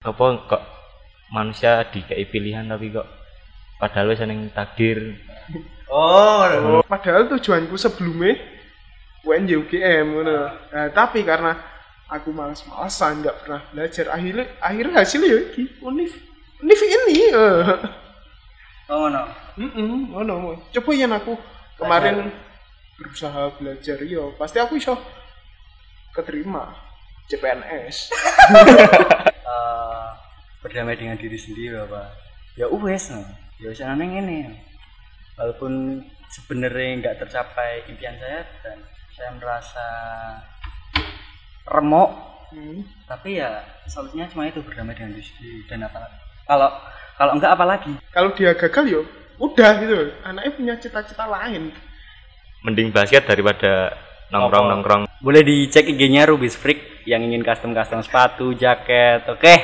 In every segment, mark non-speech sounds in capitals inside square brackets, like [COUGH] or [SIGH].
apa kok manusia dikei pilihan tapi kok padahal wis seneng takdir Oh, padahal tujuanku sebelumnya UNJ UGM ngono. Nah, tapi karena aku malas-malasan nggak pernah belajar akhirnya akhirnya hasilnya ya iki univ univ ini eh. Oh no. Mm oh no, coba yang aku kemarin berusaha belajar yo pasti aku iso keterima CPNS [LAUGHS] Eh, berdamai dengan diri sendiri bapak. Ya wes no. Ya wes aneh ini. Walaupun sebenarnya nggak tercapai impian saya dan saya merasa remuk, Hmm. tapi ya solusinya cuma itu berdamai dengan diri sendiri dan apa kalau kalau enggak apa lagi kalau dia gagal yo udah gitu anaknya punya cita-cita lain mending basket daripada nongkrong nongkrong boleh dicek IG-nya Rubis Freak yang ingin custom custom sepatu jaket oke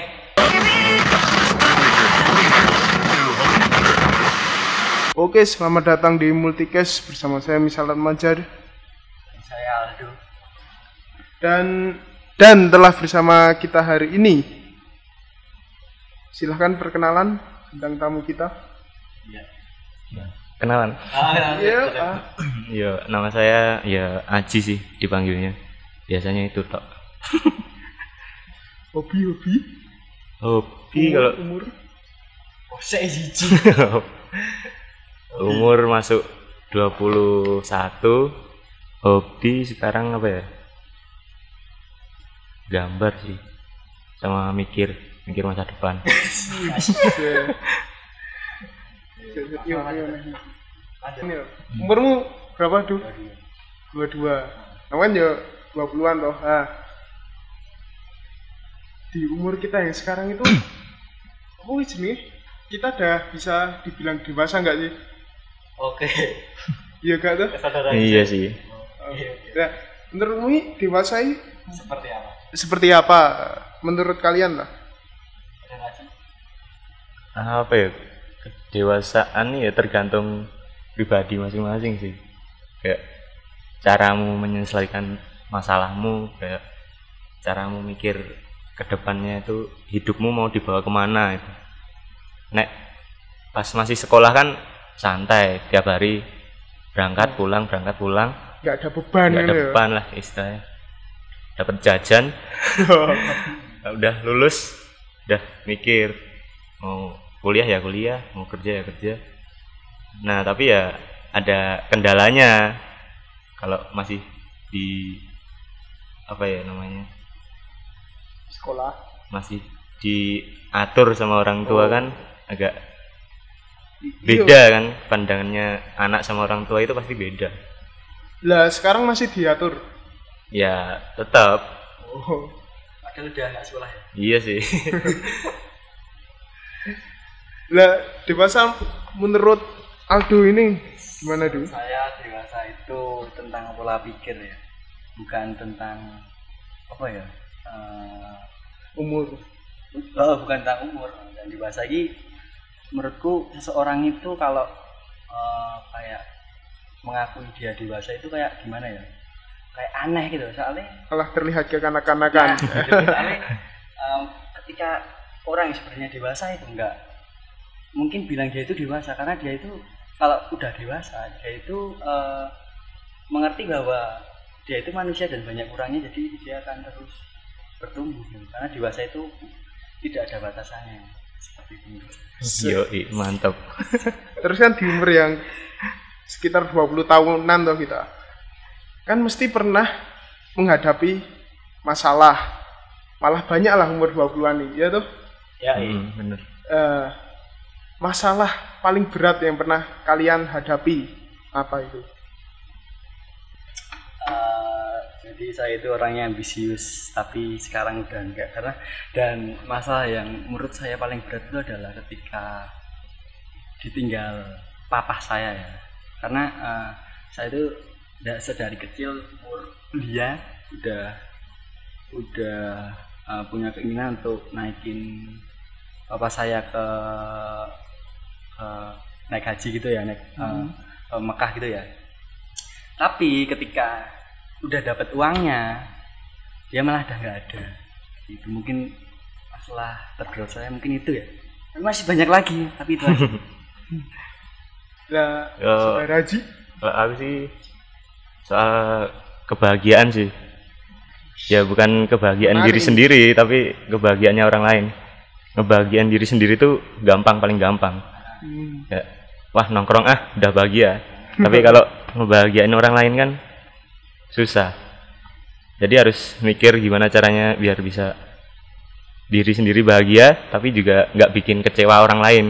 Oke, selamat datang di Multicast bersama saya Misalan Majar saya Aldo. Dan dan telah bersama kita hari ini. Silahkan perkenalan tentang tamu kita. kenalan. Iya, ah, ya nama saya ya Aji sih dipanggilnya. Biasanya itu tok. Hobi-hobi. [LAUGHS] hobi? Kalau umur? Oh saya [LAUGHS] umur masuk 21 hobi sekarang apa ya gambar sih sama mikir mikir masa depan [LAUGHS] Umurmu berapa, Du? Dua-dua. Kamu kan ya 20-an toh. Ah. Di umur kita yang sekarang itu [CLEARS THROAT] wis nih? Kita udah bisa dibilang dewasa nggak sih? Oke. Iya gak tuh? iya sih. Nah, menurutmu ini dewasa ini seperti apa? Seperti apa? Menurut kalian lah. apa ya? Kedewasaan ya tergantung pribadi masing-masing sih. Kayak caramu menyelesaikan masalahmu kayak caramu mikir ke depannya itu hidupmu mau dibawa ke mana itu. Nek pas masih sekolah kan santai tiap hari berangkat pulang berangkat pulang Nggak ada beban nggak ada ya. beban lah istilahnya dapat jajan [LAUGHS] udah lulus udah mikir mau kuliah ya kuliah mau kerja ya kerja nah tapi ya ada kendalanya kalau masih di apa ya namanya Sekolah. masih diatur sama orang tua Oh. kan agak Iya. beda kan pandangannya anak sama orang tua itu pasti beda Lah, sekarang masih diatur. ya tetap Oh. padahal udah nggak sekolah ya iya sih [LAUGHS] Lah, dewasa menurut Aldo ini gimana, Du? saya dewasa itu tentang pola pikir ya bukan tentang apa ya eh, Umur. oh, bukan tentang umur dan dewasa ini menurutku seseorang itu kalau eh, kayak mengakui dia dewasa itu kayak gimana ya kayak aneh gitu soalnya Malah terlihat kekanak-kanakan. Nah, soalnya em, ketika orang yang sebenarnya dewasa itu enggak mungkin bilang dia itu dewasa karena dia itu kalau udah dewasa dia itu eh, mengerti bahwa dia itu manusia dan banyak kurangnya jadi dia akan terus bertumbuh gitu. karena dewasa itu tidak ada batasannya Yoi, mantap [LAUGHS] Terus kan di umur yang sekitar 20 tahunan toh kita. Kan mesti pernah menghadapi masalah. Malah banyak lah umur 20-an ini, ya tuh. ya Hmm, bener Eh, masalah paling berat yang pernah kalian hadapi apa itu? Jadi saya itu orangnya ambisius tapi sekarang udah enggak. Karena dan masalah yang menurut saya paling berat itu adalah ketika ditinggal papa saya ya. Karena eh, saya itu da- sedari kecil umur kuliah udah udah eh, punya keinginan untuk naikin papa saya ke ke naik haji gitu ya naik ke Mekah gitu ya. Tapi ketika udah dapat uangnya dia malah udah nggak ada itu mungkin masalah terberat saya mungkin itu ya Tapi masih banyak lagi tapi itu aja Lah, [LAUGHS] Ya. saudara Haji, Kalau aku sih soal kebahagiaan sih. Ya bukan kebahagiaan Menarik. diri sendiri, tapi kebahagiaannya orang lain. Kebahagiaan diri sendiri tuh gampang paling gampang. hmm, Ya, wah nongkrong ah udah bahagia. [LAUGHS] tapi kalau ngebahagiain orang lain kan susah. Jadi harus mikir gimana caranya biar bisa diri sendiri bahagia, tapi juga nggak bikin kecewa orang lain.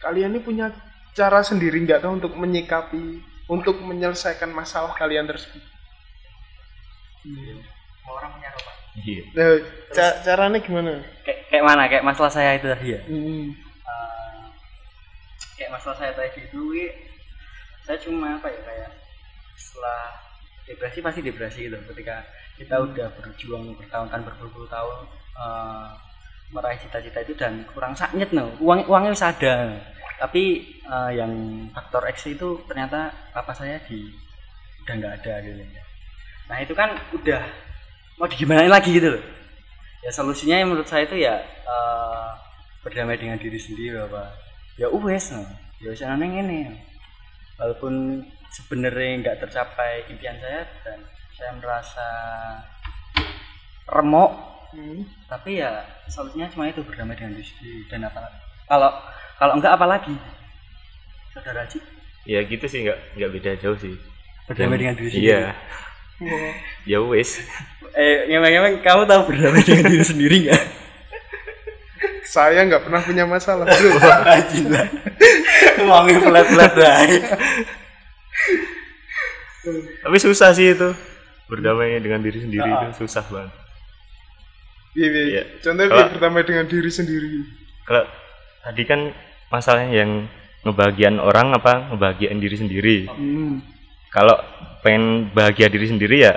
kalian ini punya cara sendiri nggak tahu untuk menyikapi, untuk menyelesaikan masalah kalian tersebut. orang punya apa Iya. Nah, ca- caranya gimana? kayak, kayak mana kayak masalah saya itu tadi ya Hmm, Eh, kayak masalah saya tadi itu saya cuma apa ya kayak setelah depresi pasti depresi gitu. Ketika kita udah berjuang bertahun-tahun berpuluh-puluh tahun eh, meraih cita-cita itu dan kurang sakit no. Uang uangnya bisa ada. Tapi eh, yang faktor X itu ternyata apa saya di udah nggak ada gitu. Nah itu kan udah mau digimanain lagi gitu loh. Ya solusinya yang menurut saya itu ya eh, berdamai dengan diri sendiri apa ya wes no. ya wes ini walaupun sebenarnya nggak tercapai impian saya dan saya merasa remuk hmm. tapi ya solusinya cuma itu berdamai dengan diri sendiri dan apa kalau kalau enggak apa lagi saudara Haji Ya gitu sih nggak nggak beda jauh sih. berdamai dengan diri sendiri Iya. [LAUGHS] Ya wes. eh ngemeng-ngemeng kamu tahu berdamai dengan diri sendiri nggak [LAUGHS] saya nggak pernah punya masalah, bro. Gila. Ngomongin pelat-pelat baik. Tapi susah sih itu. Berdamai dengan diri sendiri Ah. itu susah banget. Iya, iya. Iya. Contohnya berdamai dengan diri sendiri. Kalau tadi kan masalahnya yang ngebahagiain orang apa ngebahagiain diri sendiri. Hmm. Kalau pengen bahagia diri sendiri ya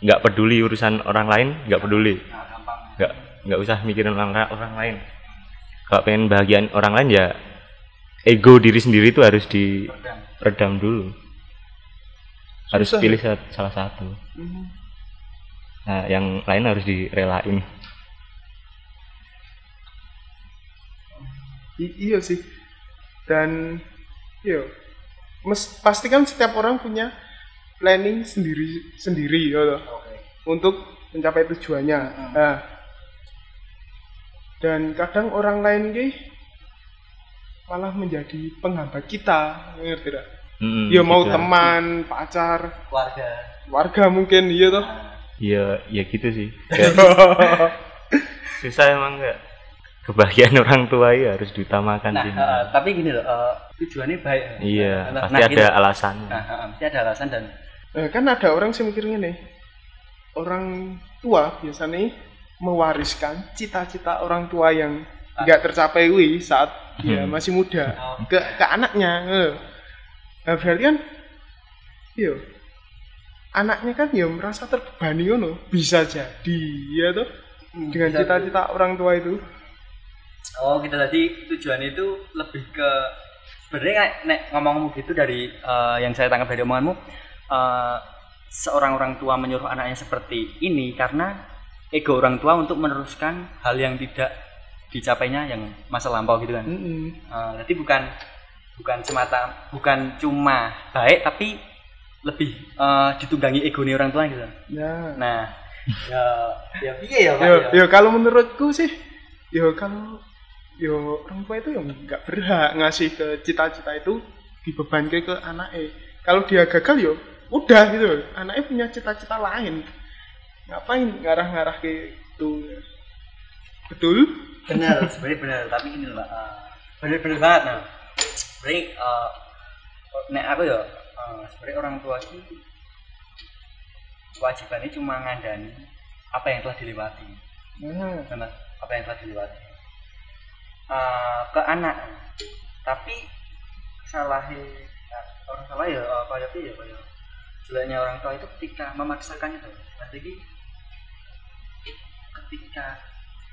nggak peduli urusan orang lain, nggak peduli. Nah. Nggak nggak usah mikirin orang orang lain. Kalau pengen bahagiain orang lain ya ego diri sendiri itu harus diredam dulu. Harus Susah pilih sa- salah satu. Hmm. Nah, yang lain harus direlain. I- iya sih. Dan iya. Mes, pasti kan setiap orang punya planning sendiri sendiri ya loh. Untuk mencapai tujuannya. Nah. Dan kadang orang lain ki malah menjadi penghambat kita, ngerti tidak? Mm, Ya mau gitu. teman, pacar, Keluarga. warga mungkin iya toh. Ya, ya gitu sih. [LAUGHS] Susah emang nggak. Kebahagiaan orang tua ya harus diutamakan Nah, sih. eh, tapi gini loh, eh, tujuannya baik. Iya, Nah, pasti nah, ada gitu. alasannya. Nah, eh, pasti ada alasan dan Nah, kan ada orang sih mikirnya nih, orang tua biasanya mewariskan cita-cita orang tua yang nggak tercapai wi saat dia Hmm. masih muda Oh. ke ke anaknya. eh. Nah, berarti kan, yo, anaknya kan ya merasa terbebani ngono, bisa jadi ya tuh dengan bisa cita-cita orang tua itu. Oh gitu tadi tujuan itu lebih ke sebenarnya nek ngomong gitu dari eh, yang saya tangkap dari omonganmu eh, seorang orang tua menyuruh anaknya seperti ini karena ego orang tua untuk meneruskan hal yang tidak dicapainya yang masa lampau gitu kan. Mm-mm. Eh, jadi bukan bukan semata bukan cuma baik tapi lebih eh, ditunggangi ego nih orang tua gitu. Ya. Nah, ya ya iya ya Pak. Yo, ya. yo kalau menurutku sih, yo kalau yo orang tua itu yang nggak berhak ngasih ke cita-cita itu dibebankan ke anaknya. Kalau dia gagal yo, udah gitu. Anaknya punya cita-cita lain. Ngapain ngarah-ngarah ke itu? Betul? benar sebenarnya benar tapi gini loh Pak. Eh, benar benar banget nah sebenarnya eh, nek aku ya eh, sebenarnya orang tua itu kewajibannya cuma ngandani apa yang telah dilewati Nah, Karena apa yang telah dilewati Eh, ke anak tapi salahnya orang salah ya apa ya kayak jeleknya orang tua itu ketika memaksakan itu jadi ketika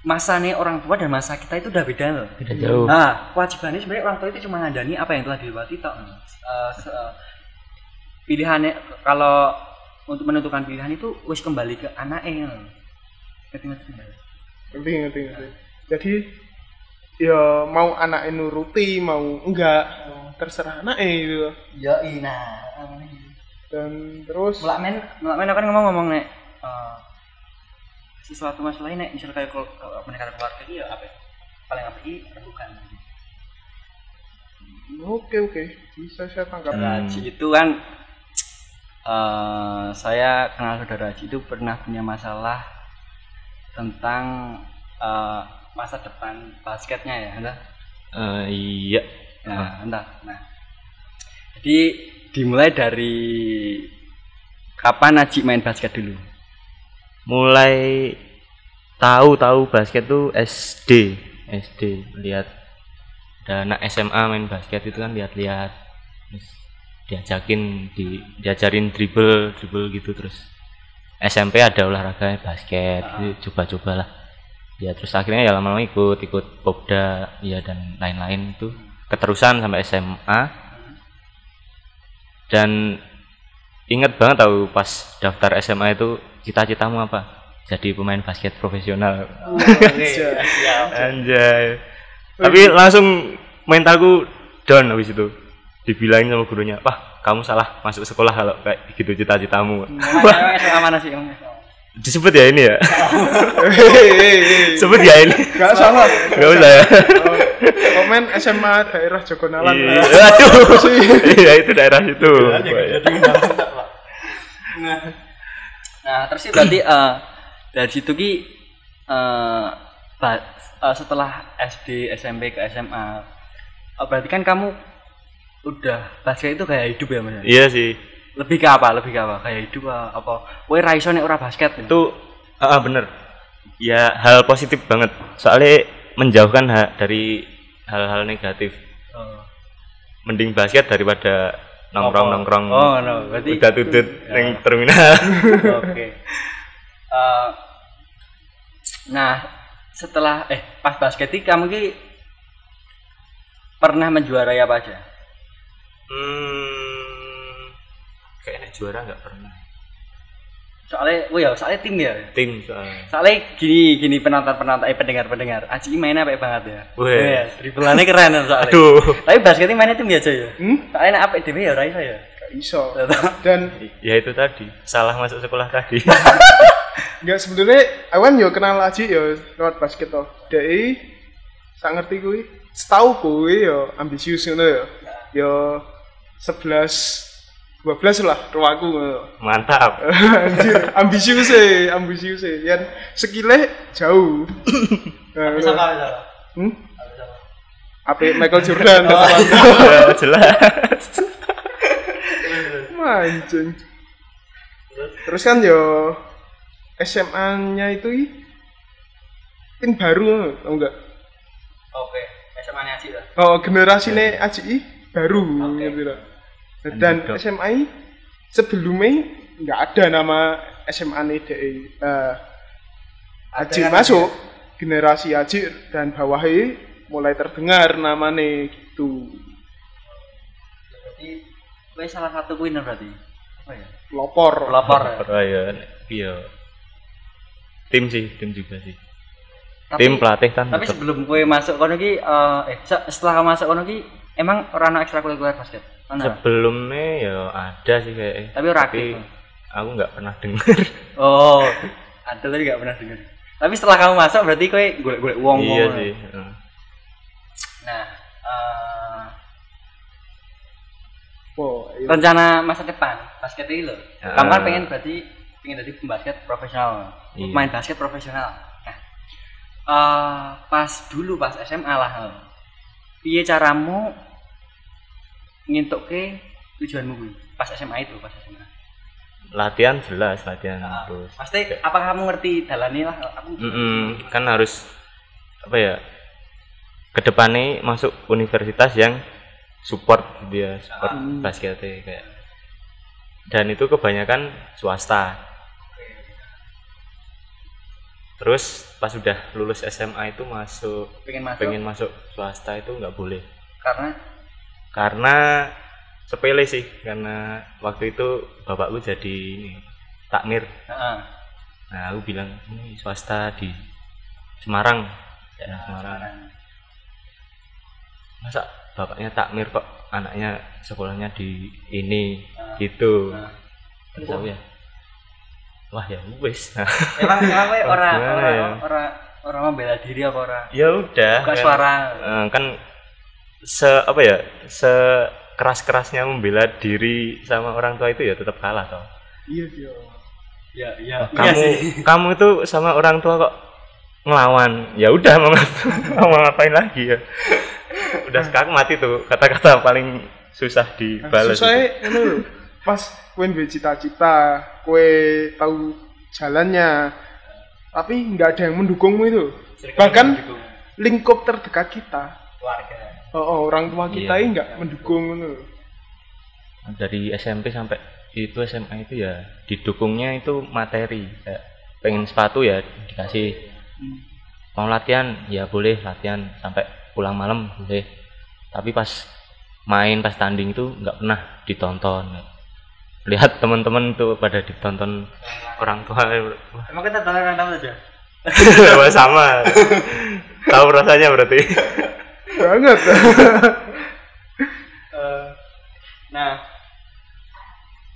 masa nih orang tua dan masa kita itu udah beda loh Beda jauh. Nah, kewajibannya sebenarnya orang tua itu cuma ngandani apa yang telah dilewati tok. Eh, se- eh, pilihannya kalau untuk menentukan pilihan itu wis kembali ke anaknya. ngerti ngerti ngerti ngerti ngerti jadi ya mau anaknya nuruti mau enggak terserah anaknya gitu ya ina dan terus mulak men mulak men aku kan ngomong-ngomong nek eh, sesuatu masalah ini nek misal kayak kalau kalau pendekatan keluarga ya apa ya? paling apa? Ini bukan. Oke oke. Bisa saya tangkap. Hmm. Haji itu kan eh saya kenal saudara Haji itu pernah punya masalah tentang eh, masa depan basketnya ya entah Eh, iya. Nah entah nah jadi dimulai dari kapan Haji main basket dulu mulai tahu tahu basket tuh SD SD lihat. Ada anak SMA main basket itu kan lihat-lihat. Diajakin di diajarin dribble dribble gitu terus. SMP ada olahraga basket gitu, coba-coba lah ya terus akhirnya ya lama-lama ikut ikut popda ya dan lain-lain itu. Keterusan sampai SMA dan inget banget tahu pas daftar SMA itu cita-citamu apa? Jadi pemain basket profesional. [LAUGHS] Anjay. Tapi langsung mentalku down habis itu. Dibilangin sama gurunya wah kamu salah masuk sekolah kalau kayak gitu cita-citamu. [LAUGHS] Emang SMA mana sih disebut ya ini ya? [LAUGHS] Sebut ya ini. Gak salah. nggak usah ya. Oh, Komen SMA daerah Jogonalan. Iya, [LAUGHS] aduh iya itu daerah situ Nah, terus sih berarti eh, dari situ ki eh, eh, setelah SD, SMP ke SMA, eh, berarti kan kamu udah basket itu kayak hidup ya mas? iya sih Lebih ke apa? Lebih ke apa? Kayak hidup apa? apa? Woi raiso nek ora basket. itu ah bener ya hal positif banget soalnya menjauhkan ha- dari hal-hal negatif Oh. mending basket daripada nongkrong nongkrong Oh, no. Berarti udah tutut neng terminal [LAUGHS] Oke. Eh, nah, setelah eh pas basket kamu ki pernah menjuarai apa aja? hmm, kayaknya juara nggak pernah Soalnya, oh ya, soalnya tim ya. tim soalnya Soalnya gini gini penonton penonton eh pendengar pendengar. Aji mainnya apik banget ya. Weh, dribblenya keren ya soalnya. aduh Tapi basketnya mainnya tim biasa ya. Hmm? Soalnya apik dhewe ya ora iso ya. Gak iso. Dan ya itu tadi salah masuk sekolah tadi [LAUGHS] nggak sebenarnya awan yo kenal aja yo lewat basket toh. Dei sak ngerti kuwi. Setahu kuwi yo ambisius ngono yo. Yo 11 12 lah ruwaku ngono. mantap [LAUGHS] Anjir, ambisius e, ambisius e. Yan skillnya jauh. [LAUGHS] Nah, ngono. Hmm? Ape Michael Jordan [LAUGHS] teman. ya, jelas Mancing. Terus kan yo SMA-nya itu i, tim baru tau enggak? Oke, SMA nya Aji lah. Oh, generasinya AJI baru Oke. gitu. Dan Underdog. SMA i sebelumnya nggak ada nama SMA nih. Uh, Aji kan masuk generasi Aji dan bawahnya mulai terdengar namanya gitu. Berarti kowe salah satu winner berarti. Apa ya? Pelopor. Pelopor. ya? oh iya iya tim sih tim juga sih Tapi- tim pelatih kan Tapi sebelum kowe masuk kono ki eh eh, se- setelah masuk kono ki emang ora ana ekstrakurikuler basket. Ana. sebelumnya ya ada sih kayaknya Tapi ora aktif. aku nggak pernah dengar [LAUGHS] Oh, ada tadi gak pernah dengar. Tapi setelah kamu masuk berarti kowe golek-golek wong iya sih heeh. Nah, eh, Oh, iya. rencana masa depan basket ini loh. Ya. Kamu kan pengen berarti pengen jadi pembasket profesional, Iya. main basket profesional. Nah, eh, pas dulu pas SMA lah, piye caramu ngintuk ke tujuanmu kuwi? Pas SMA itu, pas SMA. latihan jelas latihan Nah, terus pasti apakah kamu ngerti dalannya lah? Aku Mm-mm, kan harus apa ya ke depannya masuk universitas yang support dia support Ah. basketnya kayak dan itu kebanyakan swasta terus pas udah lulus SMA itu masuk pengen masuk pengen masuk swasta itu nggak boleh karena karena sepele sih karena waktu itu bapakku jadi ini takmir. Heeh. nah aku bilang ini swasta di Semarang. Daerah Semarang. Masa bapaknya takmir kok anaknya sekolahnya di ini gitu? Nah. terus aku ya wah ya nah, [LAUGHS] emang emang kowe ora Gimana ora ya? ora ora membela diri apa ora? Ya udah buka kan, suara. eh, kan se apa ya se keras kerasnya membela diri sama orang tua itu ya tetap kalah toh. Iya dia ya ya. Iya kamu sih. kamu itu sama orang tua kok ngelawan. Ya udah mau [LAUGHS] mau ngapain lagi ya? Udah sekarang mati tuh kata-kata paling susah Nah, dibalas susahnya itu. lho. pas kowe duwe cita-cita kowe tahu jalannya tapi nggak ada yang mendukungmu itu. Bahkan lingkup terdekat kita. Keluarga oh, oh, orang tua kita Iya. ini nggak mendukung lho. dari SMP sampai itu SMA itu ya didukungnya itu materi. Kayak pengen sepatu ya dikasih. Mau latihan ya boleh latihan. Sampai pulang malam boleh. Tapi pas main pas tanding itu nggak pernah ditonton. Lihat teman-teman tuh pada ditonton orang tua. Emang kita tahu orang tahu aja [LAUGHS] sama. Tahu rasanya berarti [LAUGHS] banget. [LAUGHS] Eh, nah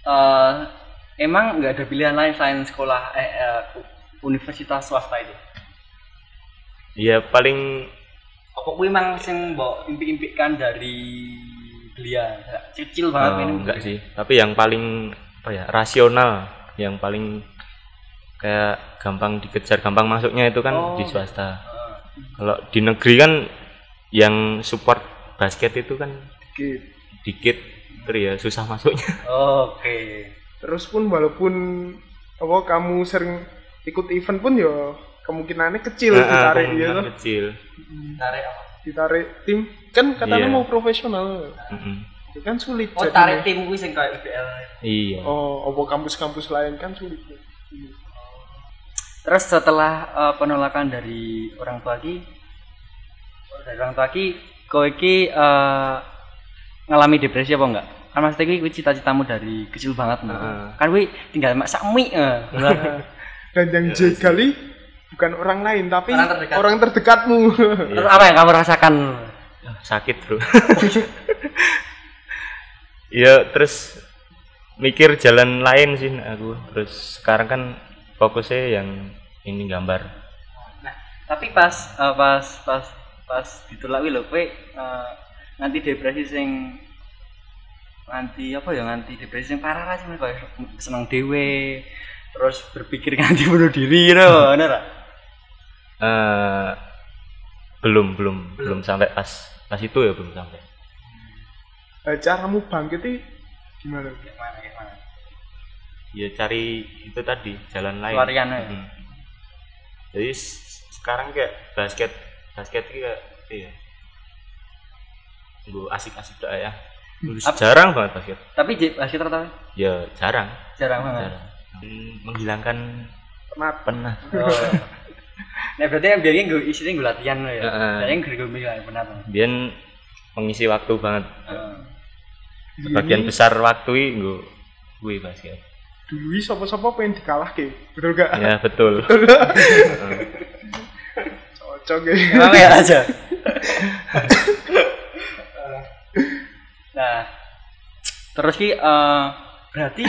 eh emang nggak ada pilihan lain selain sekolah eh, eh, universitas swasta itu? Ya paling apa kuwi emang sing mbok impi-impikan dari belia kecil banget ini. enggak sih tapi yang paling apa ya rasional yang paling kayak gampang dikejar gampang masuknya itu kan Oh. di swasta. Eh, kalau di negeri kan yang support basket itu kan Gitu. dikit terus ya susah masuknya [LAUGHS] oke terus pun walaupun apa kamu sering ikut event pun ya kemungkinannya kecil Nah, ditarik ya toh. kecil tarik apa ditarik tim kan katanya Iya. mau profesional Mm-mm. itu kan sulit oh jadinya. tarik tim kuwi sing kayak IBL iya oh apa kampus-kampus lain kan sulit terus setelah eh, penolakan dari orang tua ki dari orang tua ki kowe ki eh, ngalami depresi apa enggak kan maksudnya kuwi cita-citamu dari kecil banget. Heeh. kan kuwi tinggal mak sak mie eh. dan yang jegali bukan orang lain tapi Orang terdekat. orang terdekatmu terus apa yang kamu rasakan sakit bro [LAUGHS] ya terus mikir jalan lain sih aku terus sekarang kan fokusnya yang ini gambar nah tapi pas eh, pas pas pas ditolak lho kowe eh, nganti depresi sing nganti apa ya nganti depresi sing parah lah sih koyo seneng dhewe terus berpikir [LAUGHS] nganti bunuh diri lho ngono ra? Eh, belum belum belum sampai pas pas itu ya belum sampai. Nah, caramu bangkit itu gimana? Gimana gimana? Ya cari itu tadi jalan lain. Pelariannya ya? Mm. jadi sekarang kayak basket basket itu kayak iya. Gue asik-asik dah ya. Dulu Ap- jarang banget basket. Tapi basket tertawa ya jarang. Jarang banget. Jarang. Hmm, menghilangkan penat penat oh. nah berarti yang biasanya gue isinya gue latihan loh ya. Heeh. biasanya gue gue bilang benar dia mengisi waktu banget. Heeh. sebagian besar waktu ini gue gue basket. Dulu sopo-sopo pengen dikalahke. Betul gak? Ya betul [LAUGHS] cocok ya Emang ya aja. nah, terus ki eh, berarti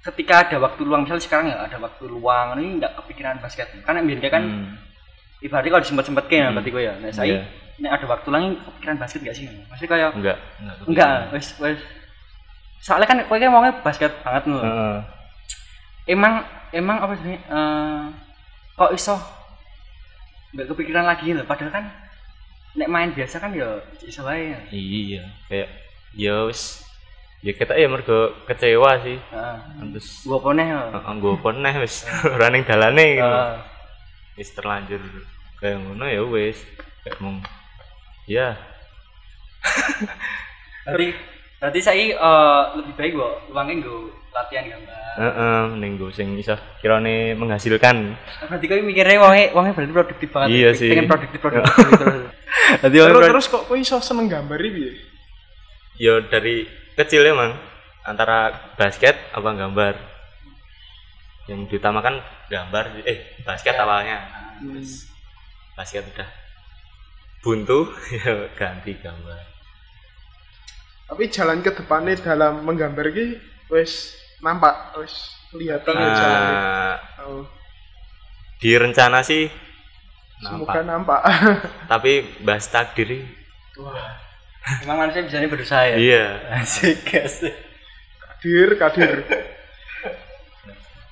ketika ada waktu luang misalnya sekarang ya ada waktu luang ini nggak kepikiran basket kan biasanya kan Hmm, ibaratnya kalau disempet sempet kayak Hmm. berarti gue ya nah saya Iya. ini ada waktu luang ini kepikiran basket gak sih maksudnya kayak enggak enggak enggak wes wes soalnya kan gue kan ngomongnya basket banget nih Heeh. emang emang apa sih eh, kok iso nggak kepikiran lagi loh. Padahal kan nek main biasa kan ya iso wae. Iya kayak ya wis. Ya kita ya mergo kecewa sih. Heeh. Terus gua poneh Heeh, gue pernah wis. [LAUGHS] Running dalane gitu. Heeh. Wis terlanjur. Kayak ngono ya wis. Kayak mong ya. Berarti berarti saya eh, lebih baik gua uangnya gua latihan gambar heeh ning gue sing iso kirane menghasilkan. berarti kau mikirnya uangnya uangnya berarti produktif banget Iya sih. pengen produktif produktif terus Berarti uangnya terus terus kok kok iso seneng gambar iki piye Ya dari kecil emang antara basket apa gambar. yang diutamakan gambar eh basket Ya. awalnya Hmm. terus basket udah buntu [LAUGHS] ya ganti gambar Tapi jalan ke depannya dalam menggambar ki wis nampak wis kelihatan ya jalannya. Ah, Oh, di rencana sih semoga nampak nampak. [LAUGHS] tapi bahas takdir Wah, Emang manusia bisa berusaha ya? iya Asik, asik. kadir, kadir.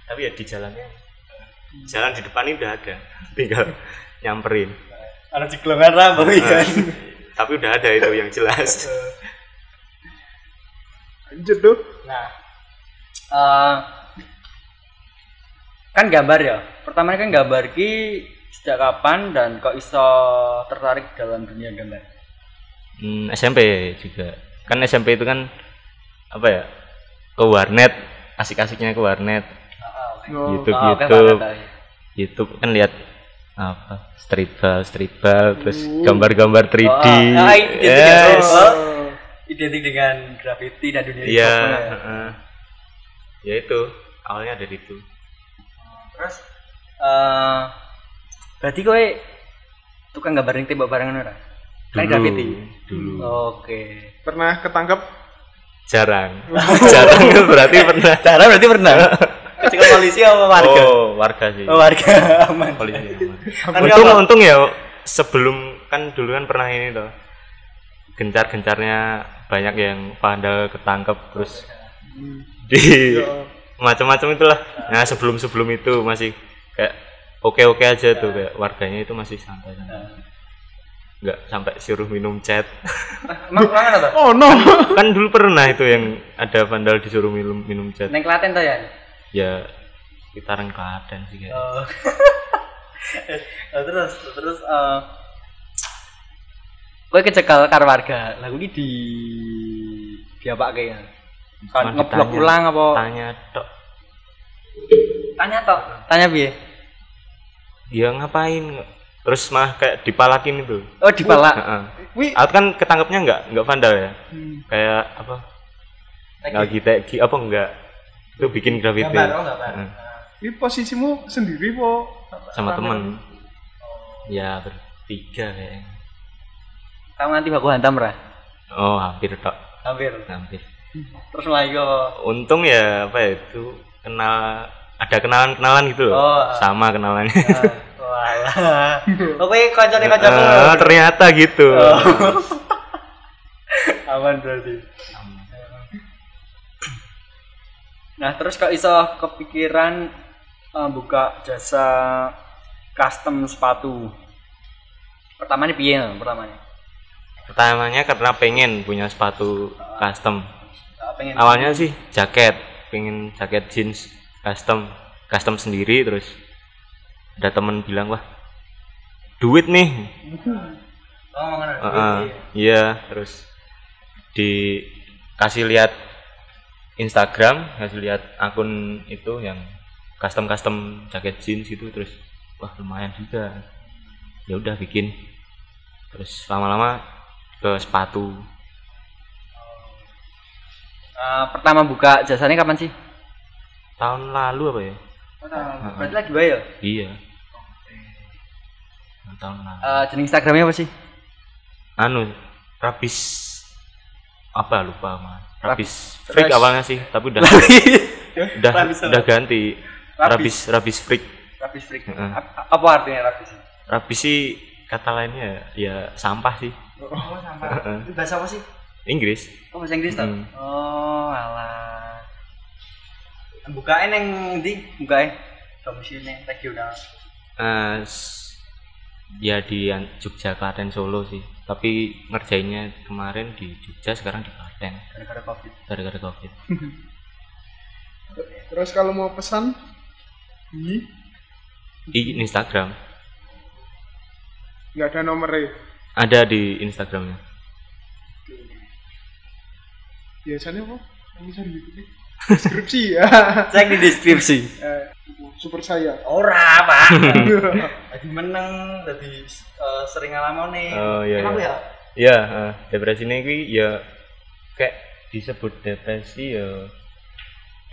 tapi ya di jalannya jalan di depan ini udah ada tinggal nyamperin Ada ciklongan rambut ya. tapi udah ada itu yang jelas Lanjut tuh. Nah, eh, kan gambar ya. Pertama kan gambar ki sejak kapan dan kok iso tertarik dalam dunia gambar? Hmm, SMP juga kan SMP itu kan apa ya ke warnet asik-asiknya ke warnet Oh, YouTube Oh, YouTube Pak. YouTube kan lihat apa street ball street ball terus Uh. gambar-gambar 3D Oh, ah, identik yes oh. Identik dengan graffiti dan dunia iya hip-hop ya. Ya itu awalnya dari itu Terus eh berarti kowe tukang gambar ning tembok barengan ora? Kan graffiti. dulu Oke. Pernah ketangkep jarang jarang berarti pernah Cara berarti pernah. Kecekel polisi apa warga? oh warga sih Oh, warga aman. polisi aman. Kan untung apa? untung ya sebelum kan dulu kan pernah ini tuh gencar-gencarnya banyak yang vandal ketangkep terus Hmm. Di Ya. [LAUGHS] macam-macam itulah nah sebelum sebelum itu masih kayak oke oke aja tuh kayak warganya itu masih santai santai nggak sampai suruh minum cat [LAUGHS] Emang? Oh no. kan dulu pernah itu yang ada vandal disuruh minum minum cat Neng Klaten tuh ya? ya sekitaran Klaten sih kayak Oh. Nah, [LAUGHS] terus terus eh Kowe kecekel karo warga. Lah kuwi di diapake ya? Kan ngeblok ulang apa? tanya tok Tanya toh. Tanya piye? dia ngapain terus mah kayak dipalakin itu Oh, dipalak. Heeh. Wih. Aku kan ketangkepnya nggak nggak vandal ya Hmm. kayak apa lagi teki apa enggak itu bikin graffiti Gambar, oh, gambar. Ini posisimu sendiri po? sama temen ya bertiga kayaknya Kamu nanti baku hantam ra? oh hampir tok Hampir. hampir Terus lagi kok. untung ya apa ya itu kenal ada kenalan kenalan gitu loh Oh. sama kenalannya Walah. [LAUGHS] Oke, kancane-kancamu. Eh, ternyata gitu Oh. [LAUGHS] Aman berarti. Nah, terus kok iso kepikiran eh, buka jasa custom sepatu? Pertamanya piye pertamanya? pertamanya karena pengen punya sepatu custom Eh, pengen awalnya sih jaket pengen jaket jeans custom custom sendiri terus ada temen bilang wah duit nih. [LAUGHS] Oh, ngono. Heeh, iya. terus dikasih lihat Instagram kasih lihat akun itu yang custom custom jaket jeans itu terus wah lumayan juga. Ya udah bikin. Terus lama-lama ke sepatu Eh, pertama buka jasanya kapan sih? tahun lalu apa ya Berarti lagi bae ya? iya tahun lalu Eh, jeneng Instagramnya apa sih? anu rabis apa lupa mah rabis Rabis. freak awalnya sih tapi udah [LAUGHS] udah Rabis udah ganti Rabis. rabis freak Rabis freak. Ap- Apa artinya rabis? rabis sih kata lainnya ya sampah sih Oh, sampah. Itu bahasa apa sih? Inggris Oh, bahasa Inggris toh? Hmm. Oh, alah. Bukain yang di, bukain. Domisili regional. Eh, ya di Jogja Klaten Solo sih tapi ngerjainnya kemarin di Jogja sekarang di Klaten Gara-gara Covid. gara-gara covid [LAUGHS] Terus kalau mau pesan di di Instagram nggak ada nomornya. ada di Instagramnya Biasanya apa? Yang bisa diikuti. Deskripsi ya. Cek di deskripsi. Eh, super saya. Ora, Pak. [LAUGHS] Lagi meneng, jadi eh, sering ngalamin nih. Oh, iya, Kenapa iya. ya? ya eh, depresi ini kuwi ya kayak disebut depresi ya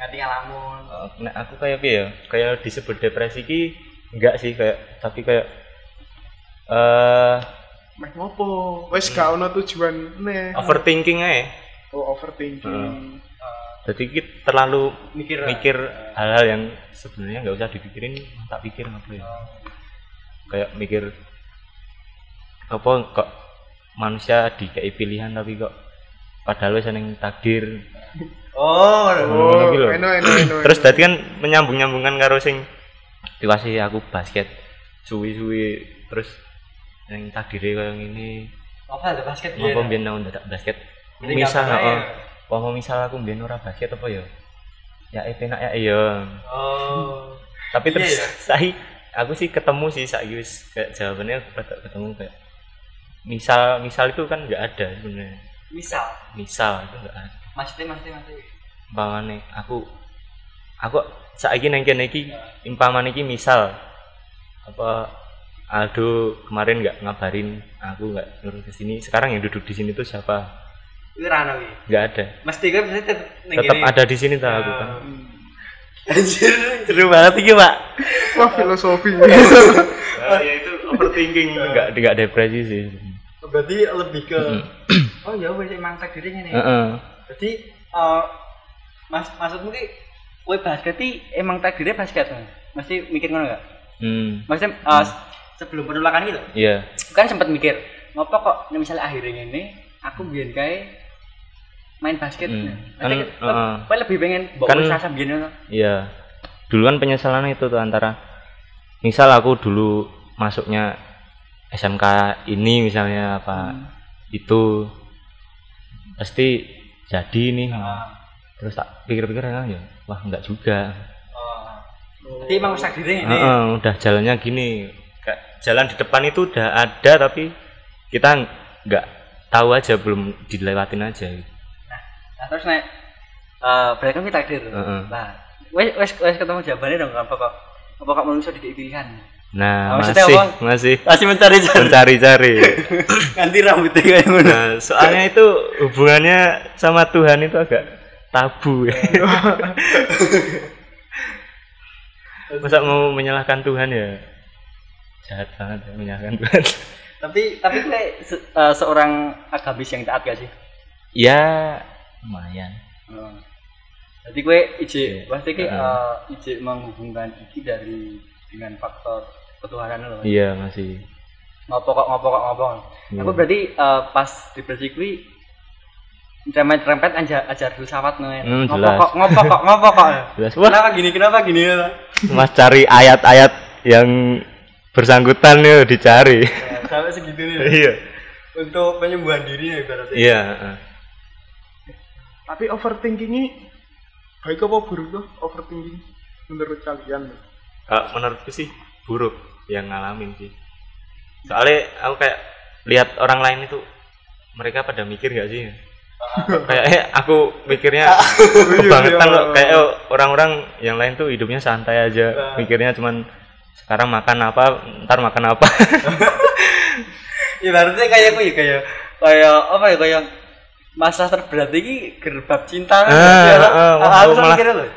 Nganti ngalamun. Eh, nek aku kayak piye ya kayak disebut depresi ki enggak sih kayak tapi kayak eh Meh ngopo? Wes gak ono tujuan nih. overthinking aja Oh, overthinking. jadi kita terlalu Mikir. mikir hal-hal yang sebenarnya nggak usah dipikirin tak pikir apa ya. Kayak mikir apa kok manusia dikei pilihan tapi kok padahal wis seneng takdir. Oh, ki lho. eno eno eno. terus tadi kan menyambung nyambungkan karo sing diwasi aku basket. Suwi-suwi terus yang takdirnya kayak gini apa ada basket? Apa mbiyen nang dadak basket misal ya? apa misal aku mbiyen ora basket apa ya ya eh penak ya iya Oh. tapi Iya, terus iya. [LAUGHS] saya aku sih ketemu sih saiki wis kayak jawabannya rada ketemu kayak misal misal itu kan nggak ada sebenarnya Misal, misal itu nggak ada maksudnya maksudnya maksudnya. umpamane aku aku saiki nang kene iki umpamane iki misal apa Aldo kemarin nggak ngabarin aku nggak nyuruh ke sini sekarang yang duduk di sini tuh siapa Itu rano wi. nggak ada Mesti kan bisa tetap tetap ada di sini tuh aku kan [LAUGHS] Anjir. seru banget iki pak Wah, filosofi. [LAUGHS] ya itu overthinking nggak nggak depresi sih Berarti lebih ke Oh ya wes emang takdirnya nih. Heeh. Jadi eh mas maksudmu ki kowe basket iki emang takdirnya basket. Mas? Mesti mikir ngono enggak? hmm Maksudnya eh, sebelum penolakan gitu. iya Kan sempat mikir, ngopo kok misalnya akhirnya ini aku biyen kae main basket. Hmm. Kan, heeh. kowe lebih pengen mbok Kan- usaha biyen ngono. Iya. Dulu kan penyesalan itu tuh antara misal aku dulu masuknya SMK ini misalnya apa Hmm. itu pasti jadi nih. Ah. Terus tak pikir-pikir ah, ya, wah enggak juga. Oh. Jadi emang takdirnya ini. Heeh, udah jalannya gini. Kayak jalan di depan itu udah ada tapi kita nggak tahu aja belum dilewatin aja. Nah, terus nek eh berarti kita takdir. Heeh. Nah, wes wes wes ketemu jawabannya dong apa kok apa kok manusia dikasih pilihan. Nah, Ah, maksudnya masih apa? masih Masih mencari-cari mencari-cari. [LAUGHS] ganti rambutnya kayak ngono. Nah, soalnya itu hubungannya sama Tuhan itu agak tabu ya. [LAUGHS] Masa mau menyalahkan Tuhan ya? Jahat banget ya menyalahkan Tuhan. tapi tapi gue se- eh, seorang agamis yang taat gak sih? ya, lumayan. Hmm. Jadi gue ije Iya. pasti ki Heeh. eh, ije menghubungkan iki dari dengan faktor ketuhanan loh. Iya, masih. Ngopo kok ngopo kok ngopo. Iya. Aku berarti eh, pas di Persik kuwi rempet-rempet aja ajar filsafat nih. Hmm, ngopo kok ngopo kok ngopo kok. [LAUGHS] Kenapa gini kenapa gini? Mas cari ayat-ayat yang bersangkutan nih dicari. Ya, Sampai segitu nih. Iya. Untuk penyembuhan diri ya berarti. Iya. Tapi overthinking ini baik apa buruk tuh overthinking menurut kalian? Kalau menurutku sih buruk yang ngalamin sih. Soalnya aku kayak lihat orang lain itu mereka pada mikir gak sih? [LAUGHS] kayak eh, aku mikirnya [LAUGHS] kebangetan iya. loh kayak eh, orang-orang yang lain tuh hidupnya santai aja mikirnya cuman sekarang makan apa ntar makan apa [LAUGHS] Ibaratnya kayak aku ya kayak kayak apa ya kayak masa terberat ini gerbab cinta kan Ah, Ya, ah, ah, wah, aku malah- mikirnya loh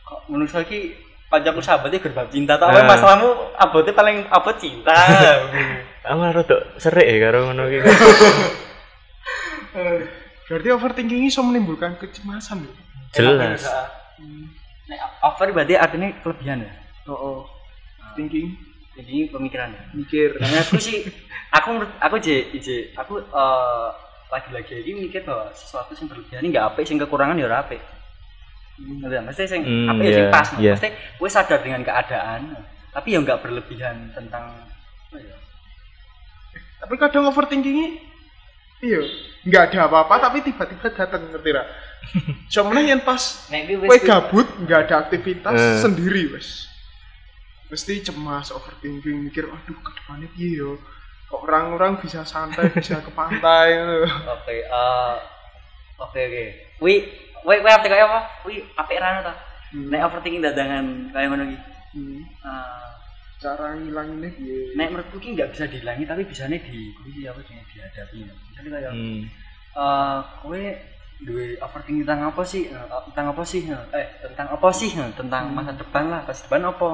kok menurut saya ki panjangku sahabatnya gerbab cinta tapi Ah. masalahmu abotnya paling abot cinta [LAUGHS] aku rada serik ya karo ngono iki Berarti overthinking ini bisa menimbulkan kecemasan loh. jelas Nek over berarti artinya kelebihan ya Oh, oh. thinking, jadi pemikiran mikir. Nah, aku sih aku menurut aku je je aku eh, lagi-lagi ini mikir bahwa sesuatu yang berlebihan ini nggak apik sing kekurangan ya apik Ngerti nggak? Mesti sing Hmm, apik ya sing iya, pas iya. mesti gue sadar dengan keadaan tapi ya nggak berlebihan tentang apa ya Tapi kadang overthinking ini, iya, nggak ada apa-apa tapi tiba-tiba datang ngerti ra? [LAUGHS] Cuman yang pas Kowe gabut, nggak ada aktivitas Eh. sendiri wes. Mesti cemas, overthinking, mikir, aduh ke depannya piye yo. Kok orang-orang bisa santai, bisa ke pantai ngono. Oke, eh oke oke. Wi, wi wi apa kayak apa? Wi apik rano ta? Hmm. Nek overthinking dadangan kayak ngono iki. Hmm. Eh, Cara ngilanginnya piye? nek menurutku ki nggak bisa dihilangi tapi bisanya di kuwi apa sih dihadapi. Jadi kayak hmm. eh kowe duwe overthinking tentang apa sih Eh, tentang apa sih eh tentang apa sih tentang masa depan lah masa depan apa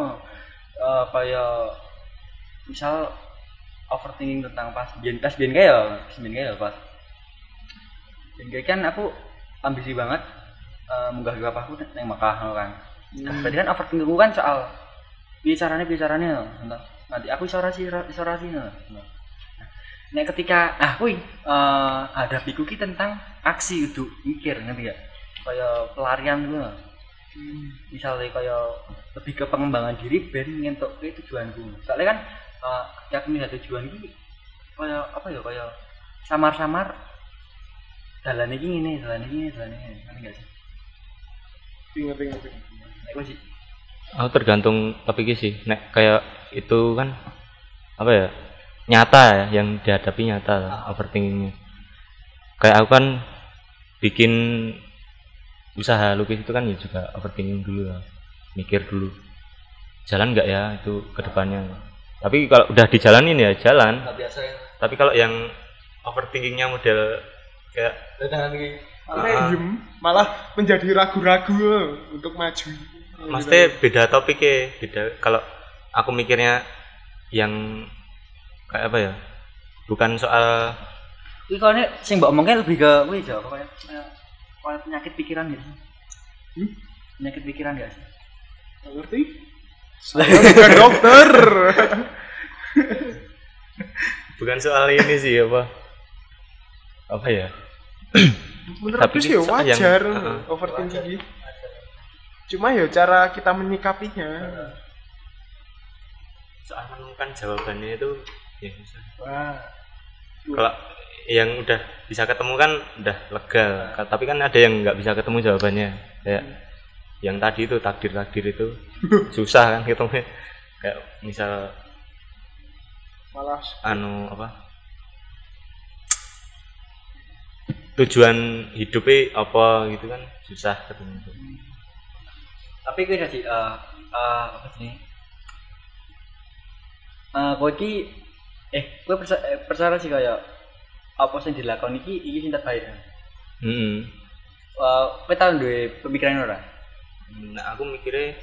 Eh, kayak misal overthinking tentang pas biyen pas biyen kayak ya pas biyen kayak ya pas biyen kayak kan aku ambisi banget eh, munggah ke aku neng Mekah ngono kan tadi kan overthinkingku kan soal piye carane ngono. nanti aku iso ora sih iso ora sih ngono. Nek ketika ah kuwi eh hadapiku ki tentang aksi untuk mikir ngerti gak? Kayak pelarian gitu. loh. Misalnya kayak lebih ke pengembangan diri ben ngentuk ke tujuanku. Soalnya kan eh yakin ada tujuan ki kayak apa ya kayak samar-samar dalan ngene, dalan iki ngene, dalan iki ngene. Ngerti gak sih? inget inget Nek kuwi sih Oh, tergantung topiknya sih. Nek kayak itu kan apa ya? Nyata ya yang dihadapi nyata overthinkingnya. Kayak aku kan bikin usaha lukis itu kan ya juga overthinking dulu ya. Mikir dulu. Jalan nggak ya itu ke depannya. Tapi kalau udah dijalanin ya jalan. Nggak biasa ya. Tapi kalau yang overthinkingnya model kayak Dengan Malah diem, malah menjadi ragu-ragu untuk maju Maksudnya beda topiknya, beda. Kalau aku mikirnya yang kayak apa ya? Bukan soal Kuwi kone sing mbok omongke lebih ke kuwi aja kayak kayak penyakit pikiran gitu. Hmm? Penyakit pikiran gak sih? Nggak ngerti saya bukan [LAUGHS] dokter bukan soal ini sih apa? Apa ya? Tapi sih ya soal yang- wajar Heeh. overthinking cuma ya cara kita menyikapinya Soal menemukan jawabannya itu ya susah. wah Kalau yang udah bisa ketemu kan udah lega. Tapi kan ada yang nggak bisa ketemu jawabannya. Kayak yang tadi itu takdir-takdir itu [LAUGHS] susah kan ketemunya. Kayak misal malah anu apa tujuan hidupnya apa gitu kan susah ketemu Tapi kuwi sih eh eh apa sih? Eh kowe iki eh kowe percaya, eh, percaya sih kayak apa sing dilakoni iki iki sing terbaik. Eh hmm. tau duwe pemikiran ora? Nah aku mikirnya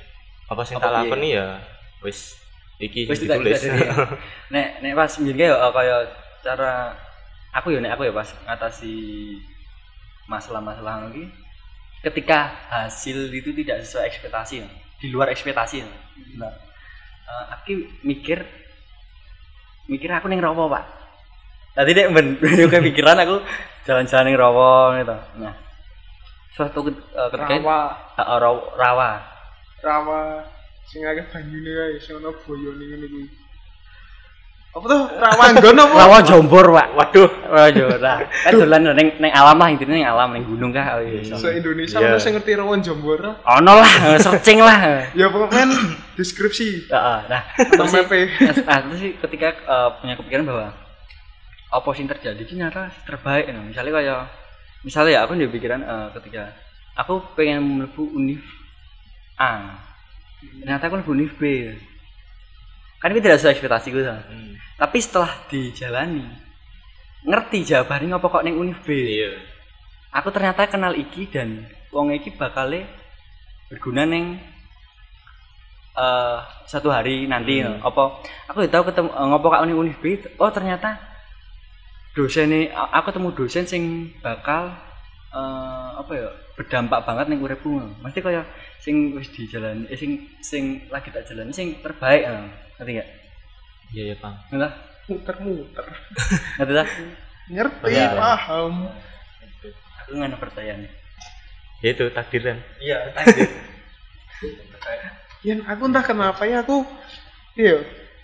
apa sing Apa tak lakoni ya wis iki Wis ditulis. jadi. [LAUGHS] Nek nek pas mbiyen kayak eh, kayak cara aku ya nek aku ya pas ngatasi masalah-masalah lagi ketika hasil itu tidak sesuai ekspektasi ya, di luar ekspektasi ya. nah eh, aku mikir mikir aku neng rawa pak. Tadi dek ben [LAUGHS] ben pikiran aku jalan-jalan neng rawa gitu. Nah suatu ket- eh, ketika rawa. Eh, rawa, rawa. rawa. Sing akeh banyune kae sing ana boyone ngene kuwi. Apa tuh rawanggon apa? Rawa jombor pak. Waduh. Rawa jombor. Nah, kan dolan neng neng alam lah intinya neng alam neng gunung kah? Oh, iya, iso. se Indonesia Iya. ono sing ngerti rawon jombor? Ono lah [LAUGHS] searching lah. Ya pokoknya deskripsi. Heeh, nah terus sih, map nah, terus sih ketika eh, punya kepikiran bahwa apa sih yang terjadi? Ini nyata terbaik nah, misalnya kayak misalnya ya aku punya pikiran eh, ketika aku pengen mlebu univ A. Ternyata aku mlebu univ B. Kan itu tidak sesuai ekspektasi gue Hmm. tapi setelah dijalani ngerti jawabannya apa kok neng univ B. Iya. Aku ternyata kenal iki dan wong iki bakal berguna neng eh satu hari nanti Hmm. apa aku tahu ketemu eh, ngopo kak univ B. Oh ternyata dosen ini aku ketemu dosen sing bakal eh apa ya berdampak banget ning uripku mesti kaya sing wis dijalani eh, sing sing lagi tak jalani sing terbaik eh. ngerti gak iya ya paham ngerti muter-muter ngerti tak? ngerti Iya. paham aku nggak ada percayaan ya itu takdiran iya Yan aku entah kenapa ya aku iya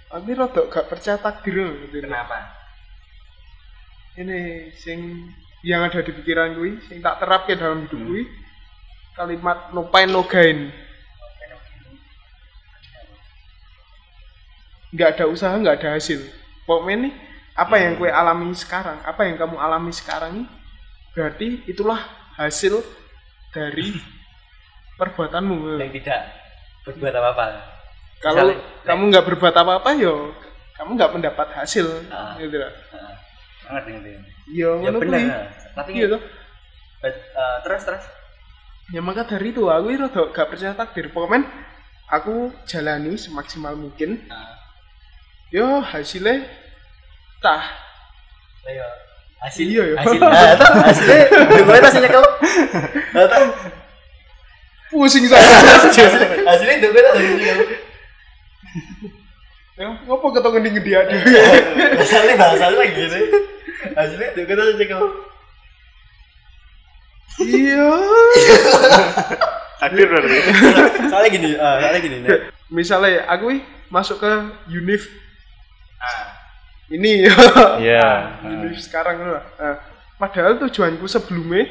aku rada gak percaya takdir gitu. kenapa? Ini sing yang ada di pikiran gue sing tak terapke dalam hidup Hmm. gue kalimat no pain no gain nggak ada usaha nggak ada hasil pokoknya nih apa yang kue alami sekarang apa yang kamu alami sekarang berarti itulah hasil dari [CLEARS THROAT] perbuatanmu yang tidak berbuat apa-apa kalau Misalnya, kamu nggak berbuat apa-apa yo kamu nggak mendapat hasil Ah. gitu lah Heeh. Ngerti ngerti yo ya benar tapi iya toh. Bet- eh, terus terus. Ya maka dari itu aku rada gak percaya takdir. Pokoknya aku jalani semaksimal mungkin. Nah, yo hasilnya tah. Ayo hasil Iya, ya. hasil. Nah, [LAUGHS] itu hasilnya gue tas nyekel nah, itu pusing saya. [LAUGHS] Hasilnya hasilnya tas nyekel ya ngapa ketemu di ngedi aja hasilnya bahasanya lagi gini hasilnya gue tas nyekel iya. Takdir berarti. Soalnya gini eh, soalnya gini nih misalnya aku ih masuk ke univ. Ah. Ini. Iya. [LAUGHS] Univ sekarang ngono. Nah, padahal tujuanku sebelumnya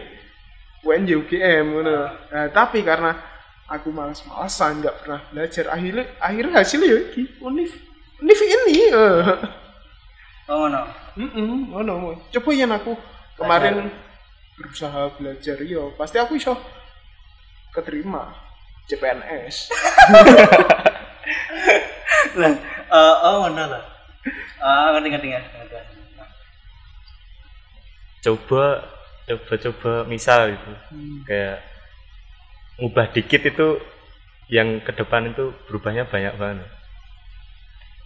UNJ UGM. Nah, tapi karena aku malas-malasan nggak pernah belajar akhirnya akhirnya hasilnya ya iki univ. Univ ini eh. Oh no Mm ngono. Coba yang aku kemarin berusaha belajar yo, pasti aku iso keterima CPNS. lah eh, oh no lah ah ngerti ngerti ngerti ngerti. coba coba coba misal itu kayak ngubah dikit itu yang ke depan itu berubahnya banyak banget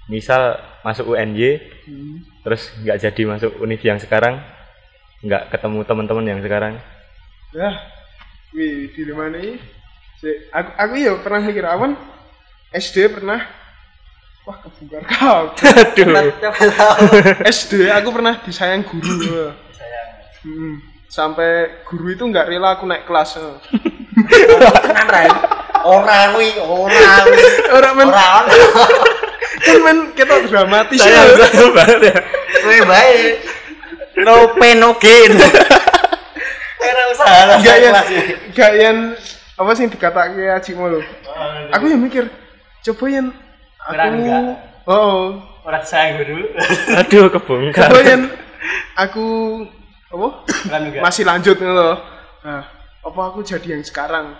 misal masuk UNY Hmm. terus nggak jadi masuk univ yang sekarang nggak ketemu teman-teman yang sekarang Nah, wih di mana ini? Si- Aku, aku ya pernah mikir awan SD pernah wah kebongkar kau. [LAUGHS] aduh SD aku pernah disayang guru. sayang [LAUGHS] Hmm. Sampai guru itu nggak rela aku naik kelas. tenan rai orang wi orang wi [LAUGHS] Orang men orang kan men kita dramatis saya ya. sayang banget ya. Gue baik. No pain no gain. Era usaha lah Gak yang kelas ya. gak yang apa sih dikatakan Aji Molo. Aku yang mikir coba yang aku enggak? oh. Orang sayang dulu aduh kebongkar. Coba yang aku apa? Enggak. Masih lanjut nih loh. Nah, apa aku jadi yang sekarang?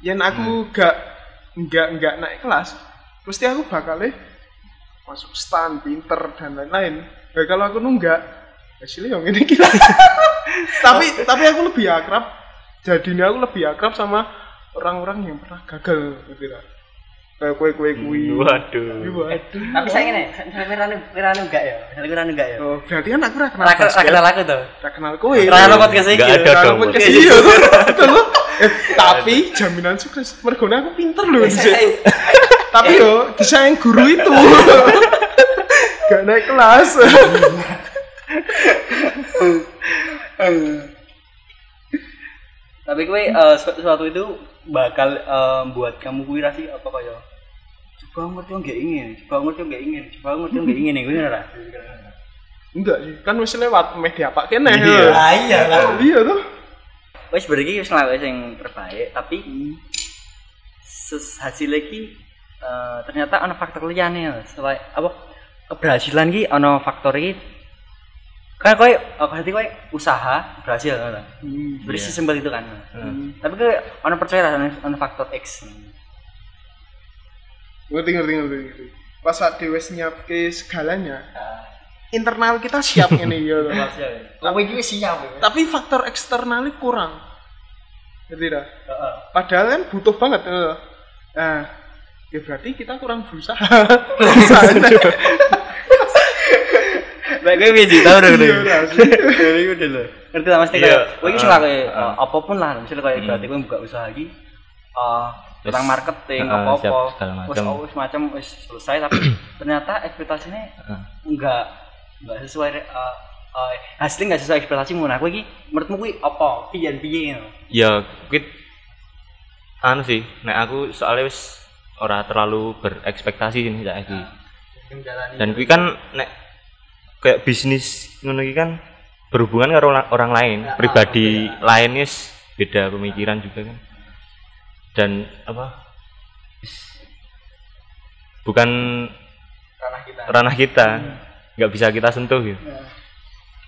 Yang aku gak nggak nggak naik kelas, pasti aku bakal masuk stan, pinter dan lain-lain. Nah, kalau aku nunggak, hasilnya yang ini kita. [LAUGHS] tapi tapi aku lebih akrab. Jadinya aku lebih akrab sama orang-orang yang pernah gagal, gitu lah. Kayak kue-kue kui. waduh Waduh. tapi saya ini misalnya Mirano Mirano enggak ya misalnya Mirano enggak ya Oh, berarti kan aku ora kenal basket. kenal aku tuh Ora kenal kowe. Rano podcast iki Nggak ada dong, podcast iya loh. [LAUGHS] Eh, tapi jaminan sukses. Mergone aku pinter loh dhisik. Tapi yo disayang guru itu. [LAUGHS] Gak naik kelas. [LAUGHS] tapi kue eh, su- suatu itu bakal eh, buat kamu kuwi rasi apa kaya coba ngerti yang gak ingin coba ngerti yang gak ingin coba ngerti yang gak ingin gue ora Enggak sih, kan wis lewat media Pak kene. Iya. ah iya lah Iya tuh. wes berarti wis lah wis yang terbaik tapi ses hasil lagi eh, ternyata ada faktor liane selain apa keberhasilan ki ada faktor iki kan kowe oh, berarti kowe usaha berhasil kan beri Iya. simpel itu kan Hmm. tapi kowe ada percaya lah ada faktor X Ngerti ngerti ngerti. ngerti. Pas saat dhewe nyiapke segalanya, internal kita siap [LAUGHS] ngene ya. loh. Kowe iki wis siap ya. Tapi faktor eksternalnya kurang. Ngerti dah? Heeh. Padahal kan butuh banget. eh. Nah, ya berarti kita kurang berusaha. Baik [LAUGHS] gue biji tahu dong Iya, dah, sih. Dari udah lo. Ngerti lah mesti Iya. kayak kowe iki salah kayak Ah. eh, apa pun lah misalnya kayak Hmm. berarti kowe buka usaha lagi eh tentang marketing ah, apa apa macam. oh, wis macam wis selesai tapi [CLEARS THROAT] ternyata ekspektasinya Ah. enggak enggak sesuai eh, eh, hasilnya enggak sesuai ekspektasimu nah kowe iki menurutmu kuwi apa piye piye ya kuit anu sih nek aku soalnya wis ora terlalu berekspektasi nih saiki dan kuwi kan nek kayak bisnis ngono iki kan berhubungan karo orang, orang lain Ya, pribadi lain wis beda pemikiran juga kan. Dan apa? Bukan ranah kita. ranah kita nggak bisa kita sentuh gitu.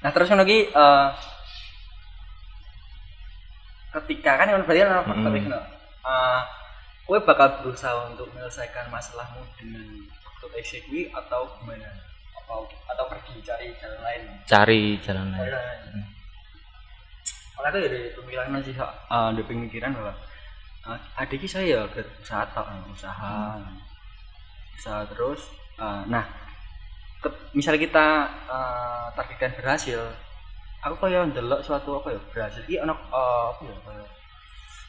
Nah terus ngono ki eh, ketika kan yang berarti kan faktor Mm. Kowe bakal berusaha untuk menyelesaikan masalahmu dengan X kuwi atau gimana? Atau atau pergi cari jalan lain? cari jalan lain jalan lain. aku ya dari pemikiran masih uh, ada pemikiran bahwa uh, adik saya ya berusaha tok, uh, usaha usaha terus uh, nah ke- misalnya kita uh, targetkan berhasil aku kayak ndelok suatu apa ya berhasil iki ana uh, apa ya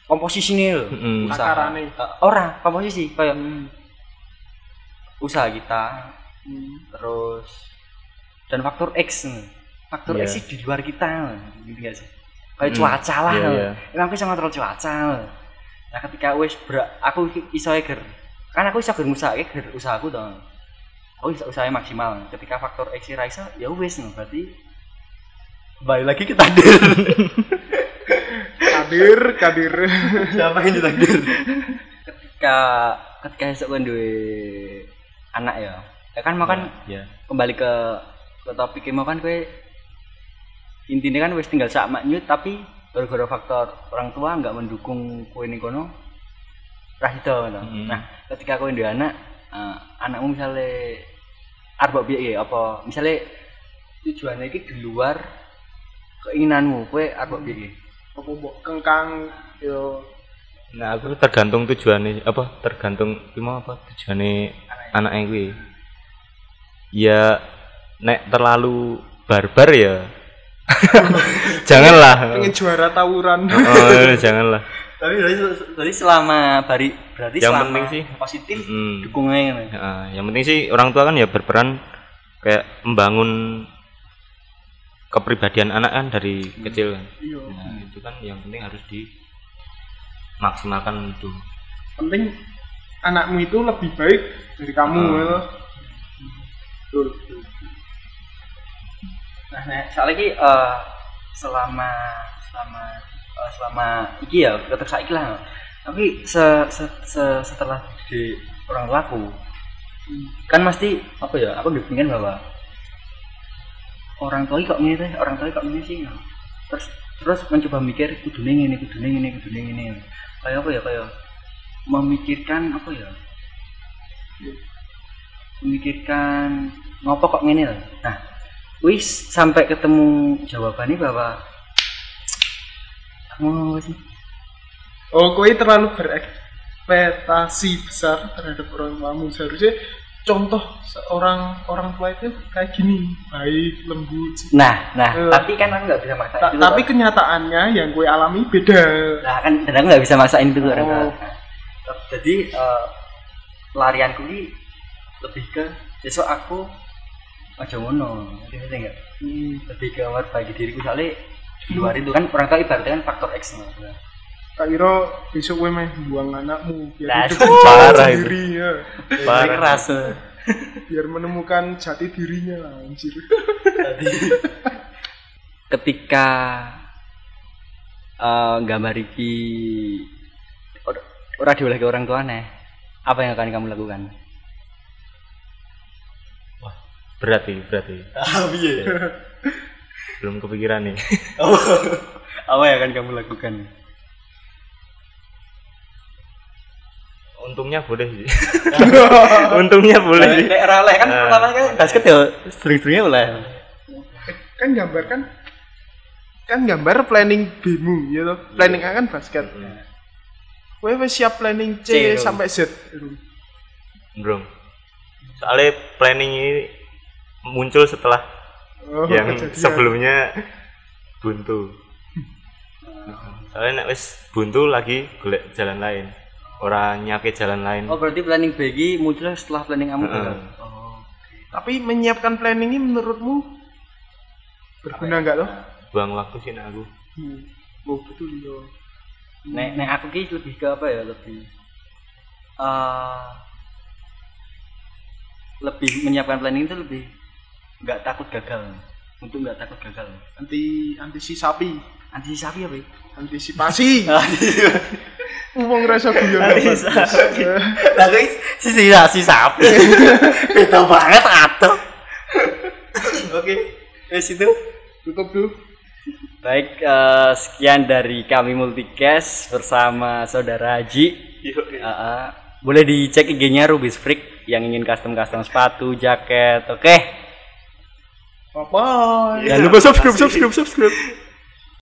komposisi nih usaha. Takarane. Uh, ora komposisi kayak usaha kita terus dan faktor X nih. faktor Iya. X sih di luar kita gitu gak sih. Kayak Hmm, cuaca lah iya, iya. emang aku bisa ngontrol cuaca nah ketika wes ber aku iso ger kan aku iso ger usaha ger usahaku dong aku bisa usahanya maksimal ketika faktor X ra iso ya wes no berarti balik lagi ke [LAUGHS] takdir kadir kadir. Siapa yang ditakdir ketika ketika esok kan duwe anak ya. Ya kan mau kan ya kembali ke ke topik mau kan kue intinya kan wis tinggal sak maknyut tapi gara-gara faktor orang tua nggak mendukung kue ini kono rah itu gitu. Mhm. nah ketika kue di anak eh, anakmu misalnya arba biaya ya apa? Misalnya tujuannya itu di luar keinginanmu kue arba biaya apa mbok kengkang yo. Nah aku tergantung tujuannya apa tergantung gimana apa tujuannya anaknya gue ya nek terlalu barbar ya. [LAUGHS] Janganlah. Pengen juara tawuran. Oh, [LAUGHS] janganlah. Tapi berarti, berarti selama bari berarti Yang selama penting sih, positif mm, dukungnya gitu. ya, yang penting sih orang tua kan ya berperan kayak membangun kepribadian anak kan dari kecil kan iya nah, itu kan yang penting harus dimaksimalkan itu penting anakmu itu lebih baik dari kamu Hmm. ya. Betul. Nah, nah soalnya ki eh, selama selama eh, selama iki ya tetap saiki lah. Tapi se, se, se- setelah di orang tuaku kan mesti apa ya? Aku dipikirkan bahwa orang tua kok ini teh, orang tua kok ini sih. Terus terus mencoba mikir kudune ngene, kudune ngene, kudune ngene. Kayak apa ya? Kayak memikirkan apa ya? Memikirkan ngopo kok ngene lah. Nah, wis sampai ketemu jawabannya bahwa kamu apa sih oh koi terlalu berekspektasi besar terhadap orang tuamu seharusnya contoh seorang orang tua itu kayak gini baik lembut nah nah Eh. tapi kan aku nggak bisa maksain Ta- itu tapi Pak. kenyataannya yang gue alami beda nah kan dan aku nggak bisa maksain itu orang tua. Oh. Nah, jadi eh, pelarianku ini lebih ke besok aku aja ngono ngerti nggak Hmm. lebih ke bagi diriku soalnya di luar itu kan orang tua ibaratnya kan faktor X no. Kak Iro besok gue meh buang anakmu biar hidup [LAUGHS] parah itu. sendiri ya. Parah. keras. Biar menemukan jati dirinya lah anjir. Ketika eh gambar iki or- ora dioleh ke orang tua nih apa yang akan kamu lakukan? Berat sih berat sih [LAUGHS] ah belum kepikiran nih. [LAUGHS] Apa yang akan kamu lakukan untungnya boleh sih. [LAUGHS] Untungnya boleh sih. Nek ora oleh kan Ah. pertama kan basket ya sering-seringnya oleh kan gambar kan kan gambar planning B-mu ya toh. Planning A kan basket. Gue wis siap planning C, sampai Z belum soalnya planning ini muncul setelah oh, yang kejadian. sebelumnya buntu soalnya nek wis buntu lagi golek jalan lain orang nyakit jalan lain. Oh berarti planning B ini muncul setelah planning kamu kan? oh. Tapi menyiapkan planning ini menurutmu berguna nggak loh buang waktu sih aku. Hmm. oh betul ya nek nek aku ki lebih ke apa ya? Lebih eh lebih menyiapkan planning itu lebih nggak takut gagal. Untuk nggak takut gagal. Anti antisipasi antisipasi apa ya? antisipasi [LAUGHS] ngomong rasa guyon Antisipasi. Lah guys, si si si sapi. [LAUGHS] Beda banget atau. Oke, wes itu. tutup dulu Baik, eh, sekian dari kami Multicast bersama Saudara Haji. Eh, eh, boleh dicek IG-nya Rubis Freak yang ingin custom-custom sepatu, jaket. Oke. bye bye Jangan lupa subscribe, subscribe, subscribe.